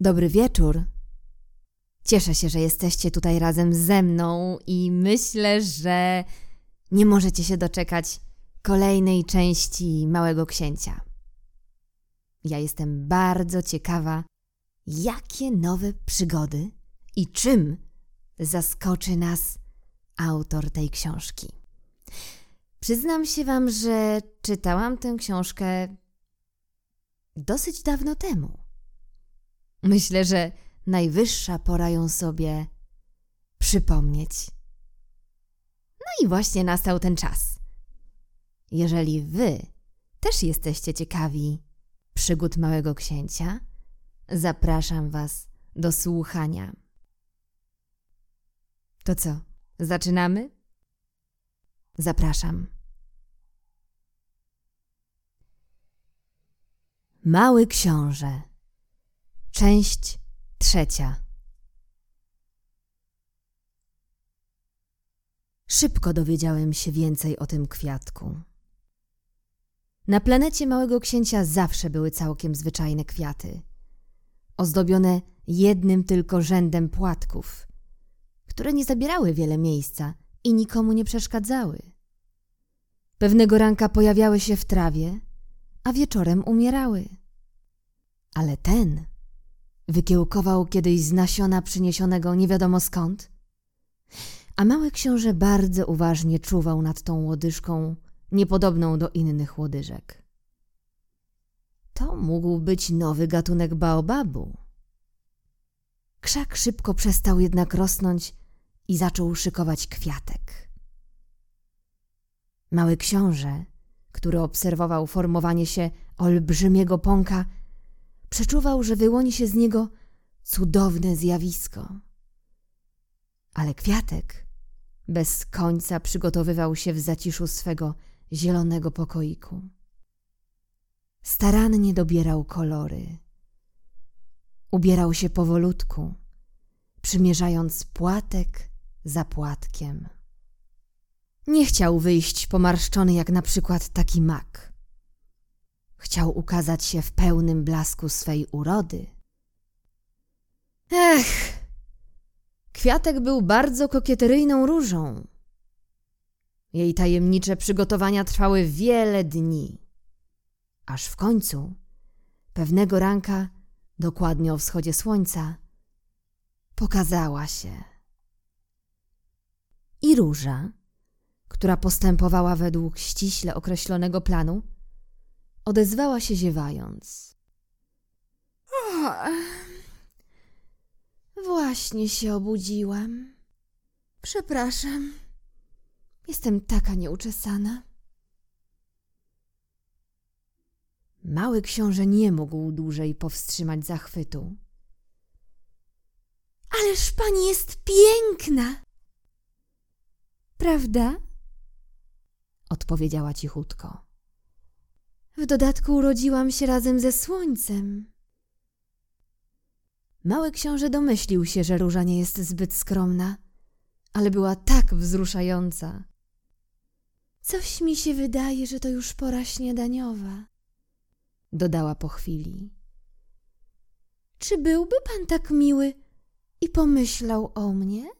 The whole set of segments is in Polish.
Dobry wieczór. Cieszę się, że jesteście tutaj razem ze mną i myślę, że nie możecie się doczekać kolejnej części Małego Księcia. Ja jestem bardzo ciekawa, jakie nowe przygody i czym zaskoczy nas autor tej książki. Przyznam się Wam, że czytałam tę książkę dosyć dawno temu. Myślę, że najwyższa pora ją sobie przypomnieć. No i właśnie nastał ten czas. Jeżeli Wy też jesteście ciekawi przygód Małego Księcia, zapraszam Was do słuchania. To co, zaczynamy? Zapraszam. Mały Książę Część trzecia Szybko dowiedziałem się więcej o tym kwiatku. Na planecie Małego Księcia zawsze były całkiem zwyczajne kwiaty, ozdobione jednym tylko rzędem płatków, które nie zabierały wiele miejsca i nikomu nie przeszkadzały. Pewnego ranka pojawiały się w trawie, a wieczorem umierały. Ale ten wykiełkował kiedyś z nasiona przyniesionego nie wiadomo skąd, a mały książę bardzo uważnie czuwał nad tą łodyżką, niepodobną do innych łodyżek. To mógł być nowy gatunek baobabu. Krzak szybko przestał jednak rosnąć i zaczął szykować kwiatek. Mały książę, który obserwował formowanie się olbrzymiego pąka, przeczuwał, że wyłoni się z niego cudowne zjawisko. Ale kwiatek bez końca przygotowywał się w zaciszu swego zielonego pokoiku. Starannie dobierał kolory. Ubierał się powolutku, przymierzając płatek za płatkiem. Nie chciał wyjść pomarszczony jak na przykład taki mak. Chciał ukazać się w pełnym blasku swej urody. Ech! Kwiatek był bardzo kokieteryjną różą. Jej tajemnicze przygotowania trwały wiele dni. Aż w końcu, pewnego ranka, dokładnie o wschodzie słońca, pokazała się. I róża, która postępowała według ściśle określonego planu, odezwała się ziewając. Właśnie się obudziłam. Przepraszam. Jestem taka nieuczesana. Mały książę nie mógł dłużej powstrzymać zachwytu. Ależ pani jest piękna! Prawda? Odpowiedziała cichutko. W dodatku urodziłam się razem ze słońcem. Mały książę domyślił się, że róża nie jest zbyt skromna, ale była tak wzruszająca. Coś mi się wydaje, że to już pora śniadaniowa, dodała po chwili. Czy byłby pan tak miły i pomyślał o mnie?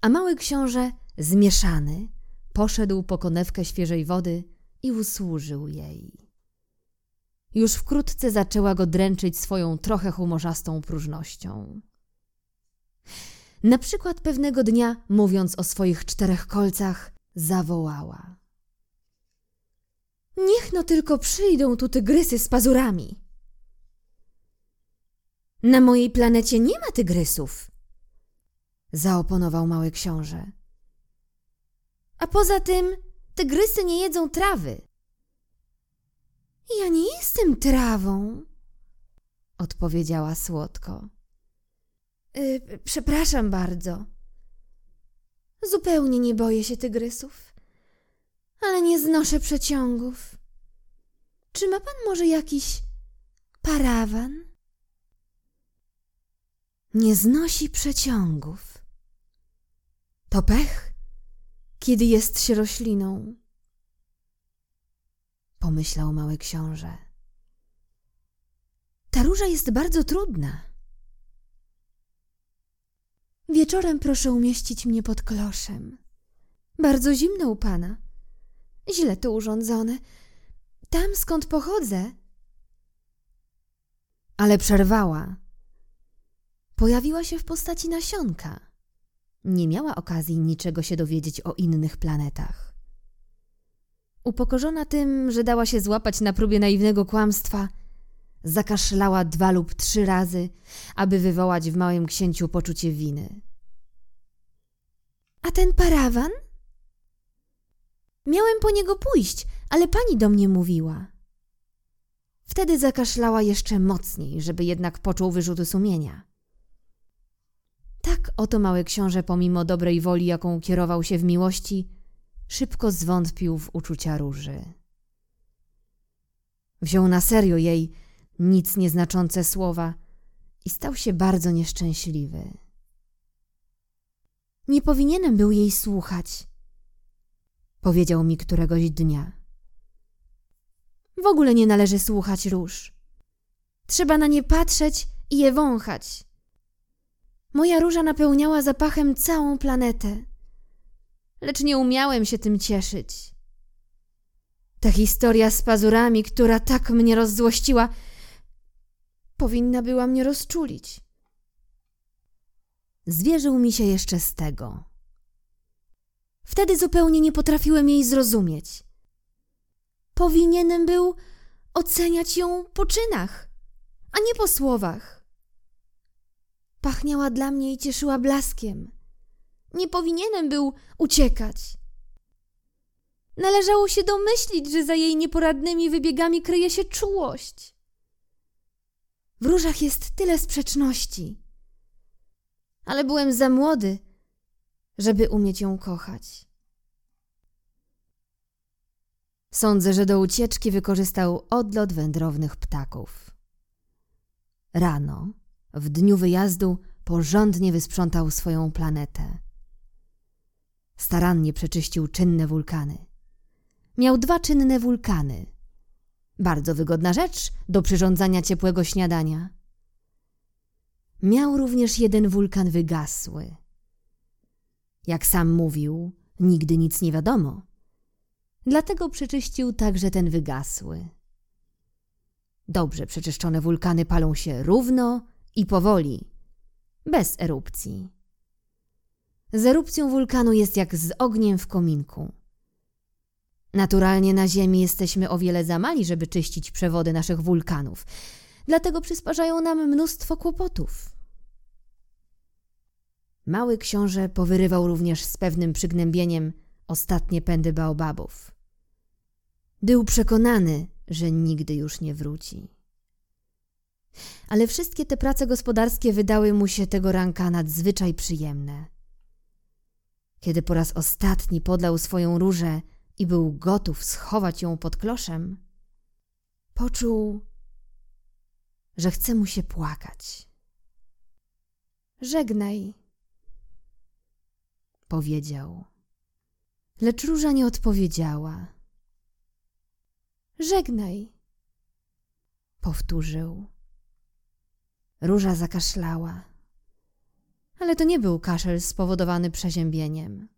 A mały książę, zmieszany, poszedł po konewkę świeżej wody i usłużył jej. Już wkrótce zaczęła go dręczyć swoją trochę humorzastą próżnością. Na przykład pewnego dnia, mówiąc o swoich czterech kolcach, zawołała. Niech no tylko przyjdą tu tygrysy z pazurami. Na mojej planecie nie ma tygrysów, zaoponował mały książę. A poza tym tygrysy nie jedzą trawy. Ja nie jestem trawą, odpowiedziała słodko. Yy, przepraszam bardzo. Zupełnie nie boję się tygrysów, ale nie znoszę przeciągów. Czy ma pan może jakiś parawan? Nie znosi przeciągów. To pech, kiedy jest się rośliną. Pomyślał mały książę. Ta róża jest bardzo trudna. Wieczorem proszę umieścić mnie pod kloszem. Bardzo zimno u pana. Źle to urządzone. Tam skąd pochodzę. Ale przerwała. Pojawiła się w postaci nasionka. Nie miała okazji niczego się dowiedzieć o innych planetach. Upokorzona tym, że dała się złapać na próbie naiwnego kłamstwa, zakaszlała dwa lub trzy razy, aby wywołać w małym księciu poczucie winy. A ten parawan? Miałem po niego pójść, ale pani do mnie mówiła. Wtedy zakaszlała jeszcze mocniej, żeby jednak poczuł wyrzuty sumienia. Tak oto mały książę, pomimo dobrej woli, jaką kierował się w miłości, szybko zwątpił w uczucia róży. Wziął na serio jej nic nieznaczące słowa i stał się bardzo nieszczęśliwy. Nie powinienem był jej słuchać, powiedział mi któregoś dnia. W ogóle nie należy słuchać róż. Trzeba na nie patrzeć i je wąchać. Moja róża napełniała zapachem całą planetę, lecz nie umiałem się tym cieszyć. Ta historia z pazurami, która tak mnie rozzłościła, powinna była mnie rozczulić. Zwierzył mi się jeszcze z tego. Wtedy zupełnie nie potrafiłem jej zrozumieć. Powinienem był oceniać ją po czynach, a nie po słowach. Pachniała dla mnie i cieszyła blaskiem. Nie powinienem był uciekać. Należało się domyślić, że za jej nieporadnymi wybiegami kryje się czułość. W różach jest tyle sprzeczności. Ale byłem za młody, żeby umieć ją kochać. Sądzę, że do ucieczki wykorzystał odlot wędrownych ptaków. Rano, w dniu wyjazdu, porządnie wysprzątał swoją planetę. Starannie przeczyścił czynne wulkany. Miał dwa czynne wulkany. Bardzo wygodna rzecz do przyrządzania ciepłego śniadania. Miał również jeden wulkan wygasły. Jak sam mówił, nigdy nic nie wiadomo. Dlatego przeczyścił także ten wygasły. Dobrze przeczyszczone wulkany palą się równo i powoli, bez erupcji. Z erupcją wulkanu jest jak z ogniem w kominku. Naturalnie na Ziemi jesteśmy o wiele za mali, żeby czyścić przewody naszych wulkanów, dlatego przysparzają nam mnóstwo kłopotów. Mały książę powyrywał również z pewnym przygnębieniem ostatnie pędy baobabów. Był przekonany, że nigdy już nie wróci. Ale wszystkie te prace gospodarskie wydały mu się tego ranka nadzwyczaj przyjemne. Kiedy po raz ostatni podlał swoją różę i był gotów schować ją pod kloszem, poczuł, że chce mu się płakać. Żegnaj, powiedział. Lecz róża nie odpowiedziała. Żegnaj, powtórzył. Róża zakaszlała, ale to nie był kaszel spowodowany przeziębieniem.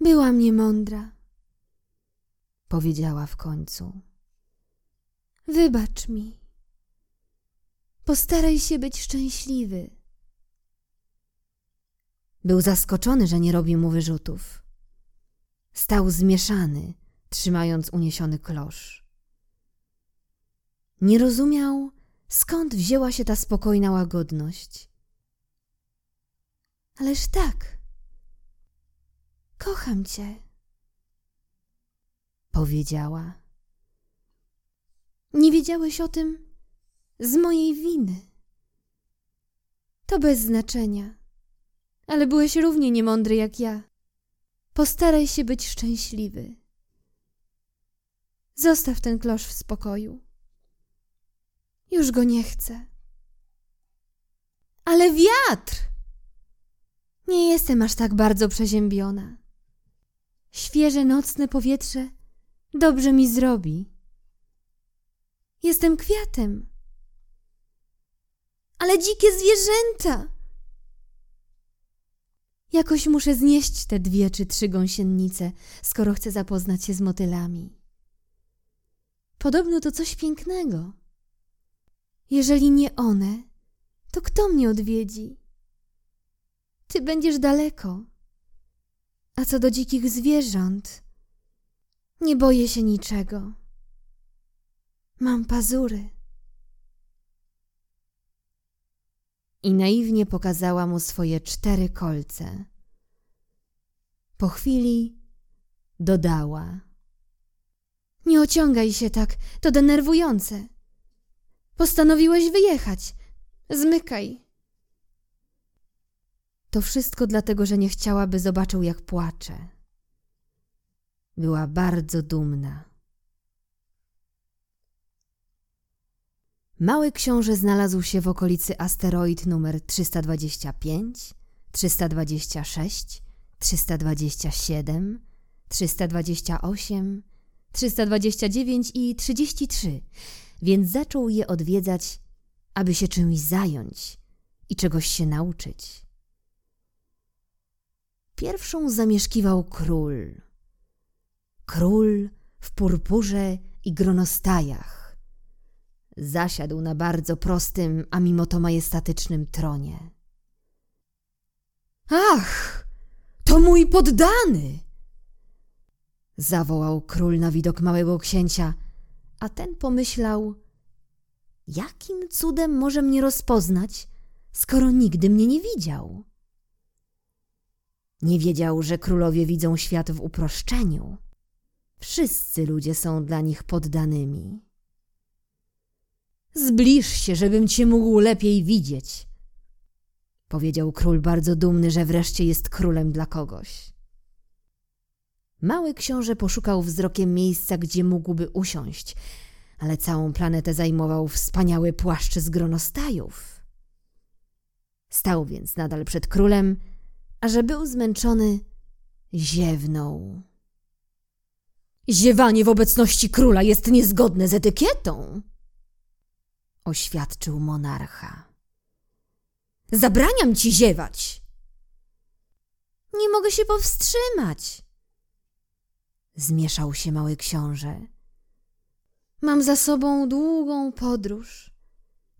Byłam niemądra, powiedziała w końcu. Wybacz mi. Postaraj się być szczęśliwy. Był zaskoczony, że nie robi mu wyrzutów. Stał zmieszany, trzymając uniesiony klosz. Nie rozumiał, skąd wzięła się ta spokojna łagodność. Ależ tak, kocham cię, powiedziała. Nie wiedziałeś o tym z mojej winy. To bez znaczenia ale byłeś równie niemądry jak ja. Postaraj się być szczęśliwy. Zostaw ten klosz w spokoju. Już go nie chcę. Ale wiatr! Nie jestem aż tak bardzo przeziębiona. Świeże nocne powietrze dobrze mi zrobi. Jestem kwiatem. Ale dzikie zwierzęta! Jakoś muszę znieść te dwie czy trzy gąsienice, skoro chcę zapoznać się z motylami. Podobno to coś pięknego. Jeżeli nie one, to kto mnie odwiedzi? Ty będziesz daleko. A co do dzikich zwierząt, nie boję się niczego. Mam pazury. I naiwnie pokazała mu swoje cztery kolce. Po chwili dodała. Nie ociągaj się tak, to denerwujące. Postanowiłeś wyjechać. Zmykaj. To wszystko dlatego, że nie chciała, by zobaczył, jak płaczę. Była bardzo dumna. Mały książę znalazł się w okolicy asteroid numer 325, 326, 327, 328, 329 i 33, więc zaczął je odwiedzać, aby się czymś zająć i czegoś się nauczyć. Pierwszą zamieszkiwał król. Król w purpurze i gronostajach. Zasiadł na bardzo prostym, a mimo to majestatycznym tronie. Ach, to mój poddany! Zawołał król na widok małego księcia, a ten pomyślał, jakim cudem może mnie rozpoznać, skoro nigdy mnie nie widział? Nie wiedział, że królowie widzą świat w uproszczeniu. Wszyscy ludzie są dla nich poddanymi. Zbliż się, żebym cię mógł lepiej widzieć, powiedział król bardzo dumny, że wreszcie jest królem dla kogoś. Mały książę poszukał wzrokiem miejsca, gdzie mógłby usiąść, ale całą planetę zajmował wspaniały płaszcz z gronostajów. Stał więc nadal przed królem, a że był zmęczony, ziewnął. Ziewanie w obecności króla jest niezgodne z etykietą, oświadczył monarcha. Zabraniam ci ziewać. Nie mogę się powstrzymać. Zmieszał się mały książę. Mam za sobą długą podróż.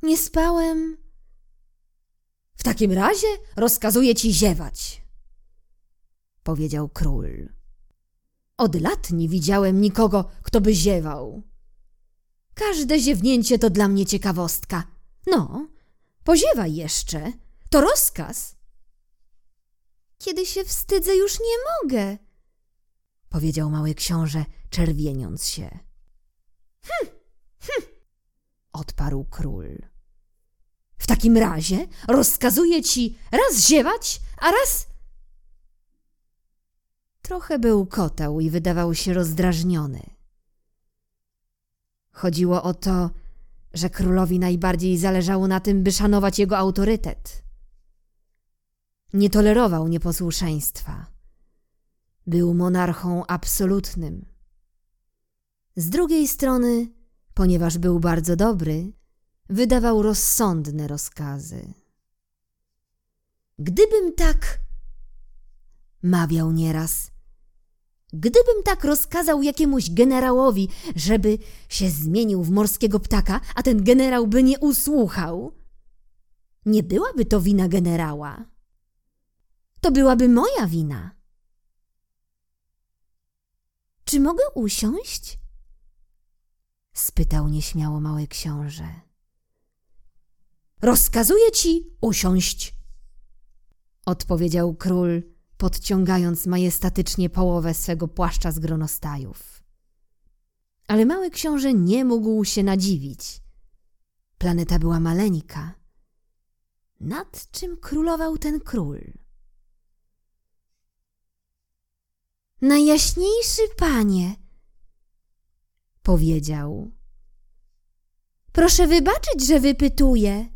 Nie spałem. W takim razie rozkazuję ci ziewać, powiedział król. Od lat nie widziałem nikogo, kto by ziewał. Każde ziewnięcie to dla mnie ciekawostka. No, poziewaj jeszcze. To rozkaz. Kiedy się wstydzę, już nie mogę, powiedział mały książę, czerwieniąc się. Hm, hm, odparł król. W takim razie rozkazuję ci raz ziewać, a raz Trochę bełkotał i wydawał się rozdrażniony. Chodziło o to, że królowi najbardziej zależało na tym, by szanować jego autorytet. Nie tolerował nieposłuszeństwa. Był monarchą absolutnym. Z drugiej strony, ponieważ był bardzo dobry, wydawał rozsądne rozkazy. Gdybym tak, mawiał nieraz, Gdybym tak rozkazał jakiemuś generałowi, żeby się zmienił w morskiego ptaka, a ten generał by nie usłuchał, nie byłaby to wina generała. To byłaby moja wina. Czy mogę usiąść? spytał nieśmiało mały książę. Rozkazuję ci usiąść, odpowiedział król podciągając majestatycznie połowę swego płaszcza z gronostajów. Ale mały książę nie mógł się nadziwić. Planeta była maleńka. Nad czym królował ten król? Najjaśniejszy panie, powiedział. Proszę wybaczyć, że wypytuję.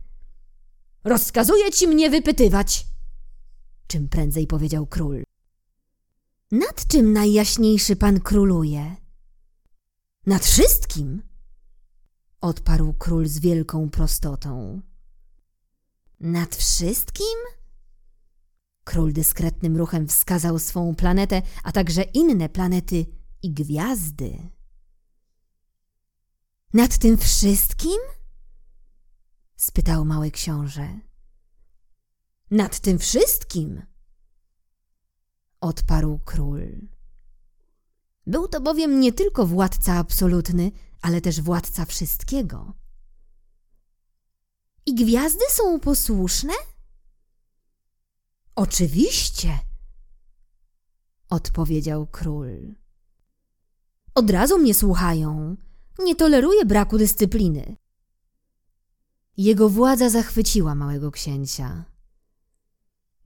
Rozkazuję ci mnie wypytywać, czym prędzej powiedział król. Nad czym najjaśniejszy pan króluje? Nad wszystkim, odparł król z wielką prostotą. Nad wszystkim? Król dyskretnym ruchem wskazał swą planetę, a także inne planety i gwiazdy. Nad tym wszystkim? spytał mały książę. Nad tym wszystkim, odparł król. Był to bowiem nie tylko władca absolutny, ale też władca wszystkiego. I gwiazdy są posłuszne? Oczywiście, odpowiedział król. Od razu mnie słuchają. Nie toleruję braku dyscypliny. Jego władza zachwyciła małego księcia.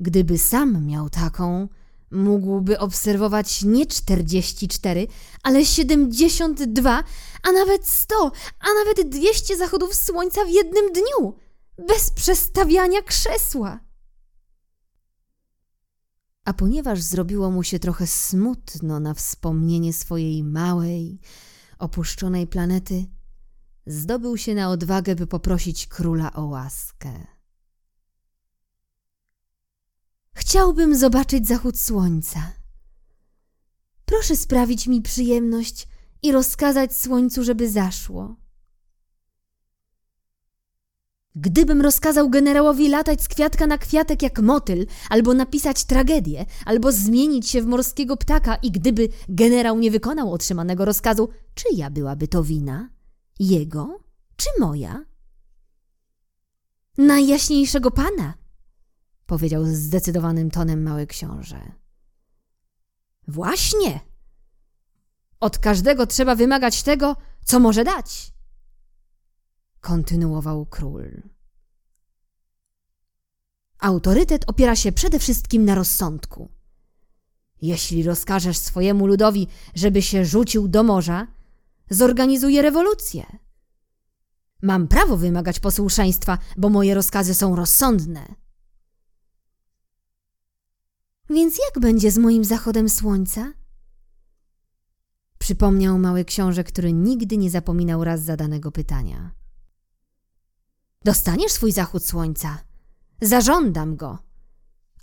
Gdyby sam miał taką, mógłby obserwować nie 44, ale 72, a nawet 100, a nawet 200 zachodów słońca w jednym dniu, bez przestawiania krzesła. A ponieważ zrobiło mu się trochę smutno na wspomnienie swojej małej, opuszczonej planety, zdobył się na odwagę, by poprosić króla o łaskę. Chciałbym zobaczyć zachód słońca. Proszę sprawić mi przyjemność i rozkazać słońcu, żeby zaszło. Gdybym rozkazał generałowi latać z kwiatka na kwiatek jak motyl, albo napisać tragedię, albo zmienić się w morskiego ptaka i gdyby generał nie wykonał otrzymanego rozkazu, czyja byłaby to wina? Jego czy moja? Najjaśniejszego pana, powiedział zdecydowanym tonem mały książę. Właśnie. Od każdego trzeba wymagać tego, co może dać kontynuował król. Autorytet opiera się przede wszystkim na rozsądku. Jeśli rozkażesz swojemu ludowi, żeby się rzucił do morza, zorganizuje rewolucję. Mam prawo wymagać posłuszeństwa, bo moje rozkazy są rozsądne. Więc jak będzie z moim zachodem słońca? Przypomniał mały książę, który nigdy nie zapominał raz zadanego pytania. Dostaniesz swój zachód słońca. Zażądam go.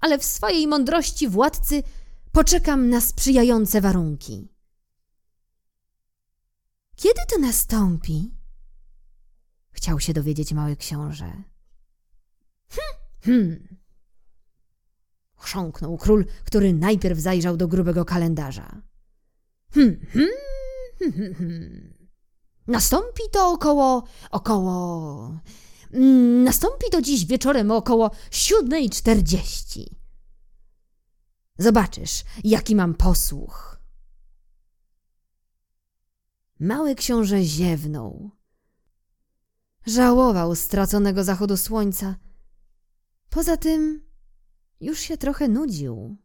Ale w swojej mądrości władcy poczekam na sprzyjające warunki. Kiedy to nastąpi? Chciał się dowiedzieć mały książę. Hm, hm. Chrząknął król, który najpierw zajrzał do grubego kalendarza. Hm, hm, hm, hm, hm. Nastąpi to około, około nastąpi to dziś wieczorem około siódmej czterdzieści. Zobaczysz, jaki mam posłuch. Mały książę ziewnął. Żałował straconego zachodu słońca. Poza tym już się trochę nudził.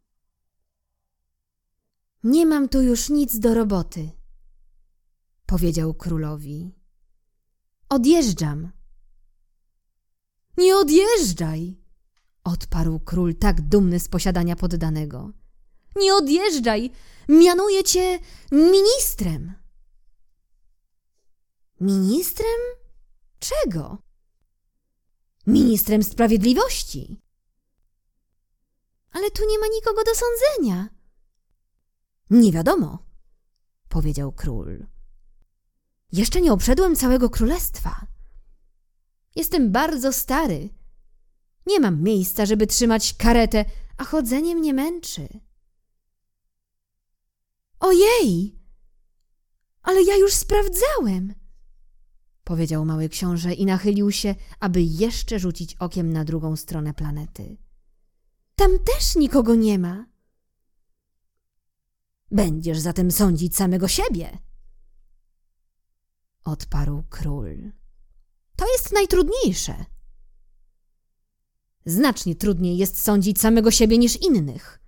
Nie mam tu już nic do roboty, powiedział królowi. Odjeżdżam. Nie odjeżdżaj! odparł król tak dumny z posiadania poddanego. Nie odjeżdżaj! Mianuję cię ministrem. Ministrem? Czego? Ministrem sprawiedliwości. Ale tu nie ma nikogo do sądzenia. Nie wiadomo, powiedział król. Jeszcze nie obszedłem całego królestwa. Jestem bardzo stary. Nie mam miejsca, żeby trzymać karetę, a chodzenie mnie męczy. Ojej! Ale ja już sprawdzałem, powiedział mały książę i nachylił się, aby jeszcze rzucić okiem na drugą stronę planety. Tam też nikogo nie ma. Będziesz zatem sądzić samego siebie, odparł król. To jest najtrudniejsze. Znacznie trudniej jest sądzić samego siebie niż innych.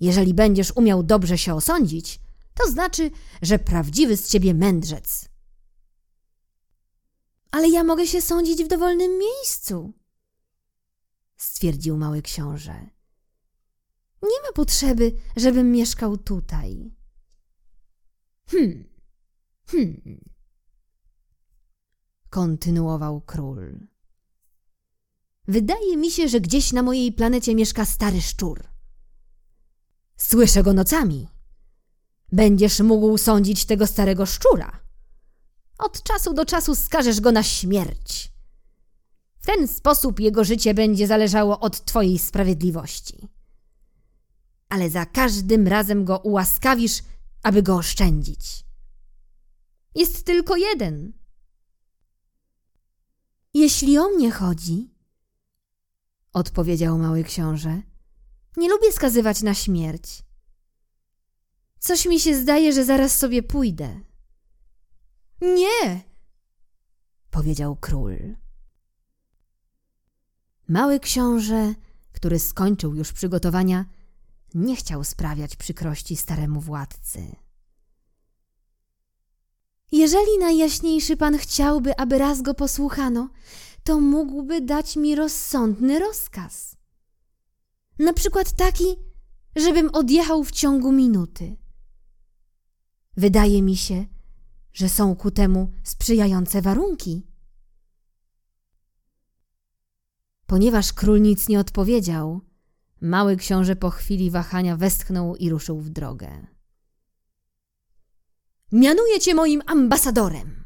Jeżeli będziesz umiał dobrze się osądzić, to znaczy, że prawdziwy z ciebie mędrzec. Ale ja mogę się sądzić w dowolnym miejscu, stwierdził mały książę. Nie ma potrzeby, żebym mieszkał tutaj. Hmm, hmm. Kontynuował król. Wydaje mi się, że gdzieś na mojej planecie mieszka stary szczur. Słyszę go nocami. Będziesz mógł sądzić tego starego szczura. Od czasu do czasu skażesz go na śmierć. W ten sposób jego życie będzie zależało od twojej sprawiedliwości. Ale za każdym razem go ułaskawisz, aby go oszczędzić. Jest tylko jeden. Jeśli o mnie chodzi, odpowiedział mały książę, nie lubię skazywać na śmierć. Coś mi się zdaje, że zaraz sobie pójdę. Nie, powiedział król. Mały książę, który skończył już przygotowania, nie chciał sprawiać przykrości staremu władcy. Jeżeli najjaśniejszy pan chciałby, aby raz go posłuchano, to mógłby dać mi rozsądny rozkaz. Na przykład taki, żebym odjechał w ciągu minuty. Wydaje mi się, że są ku temu sprzyjające warunki. Ponieważ król nic nie odpowiedział, mały książę po chwili wahania westchnął i ruszył w drogę. Mianuję cię moim ambasadorem!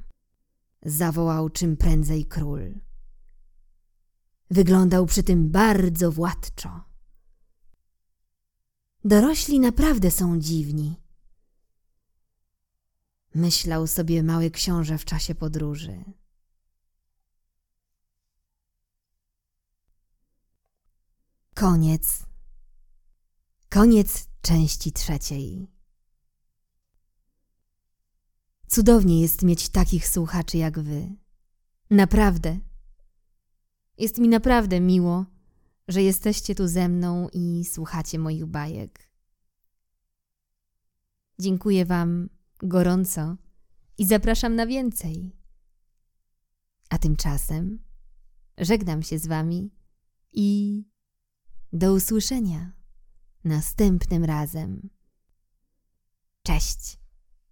zawołał czym prędzej król. Wyglądał przy tym bardzo władczo. Dorośli naprawdę są dziwni. Myślał sobie mały książę w czasie podróży. Koniec. Koniec części trzeciej. Cudownie jest mieć takich słuchaczy jak wy. Naprawdę. Jest mi naprawdę miło, że jesteście tu ze mną i słuchacie moich bajek. Dziękuję Wam gorąco i zapraszam na więcej. A tymczasem żegnam się z Wami i do usłyszenia następnym razem. Cześć!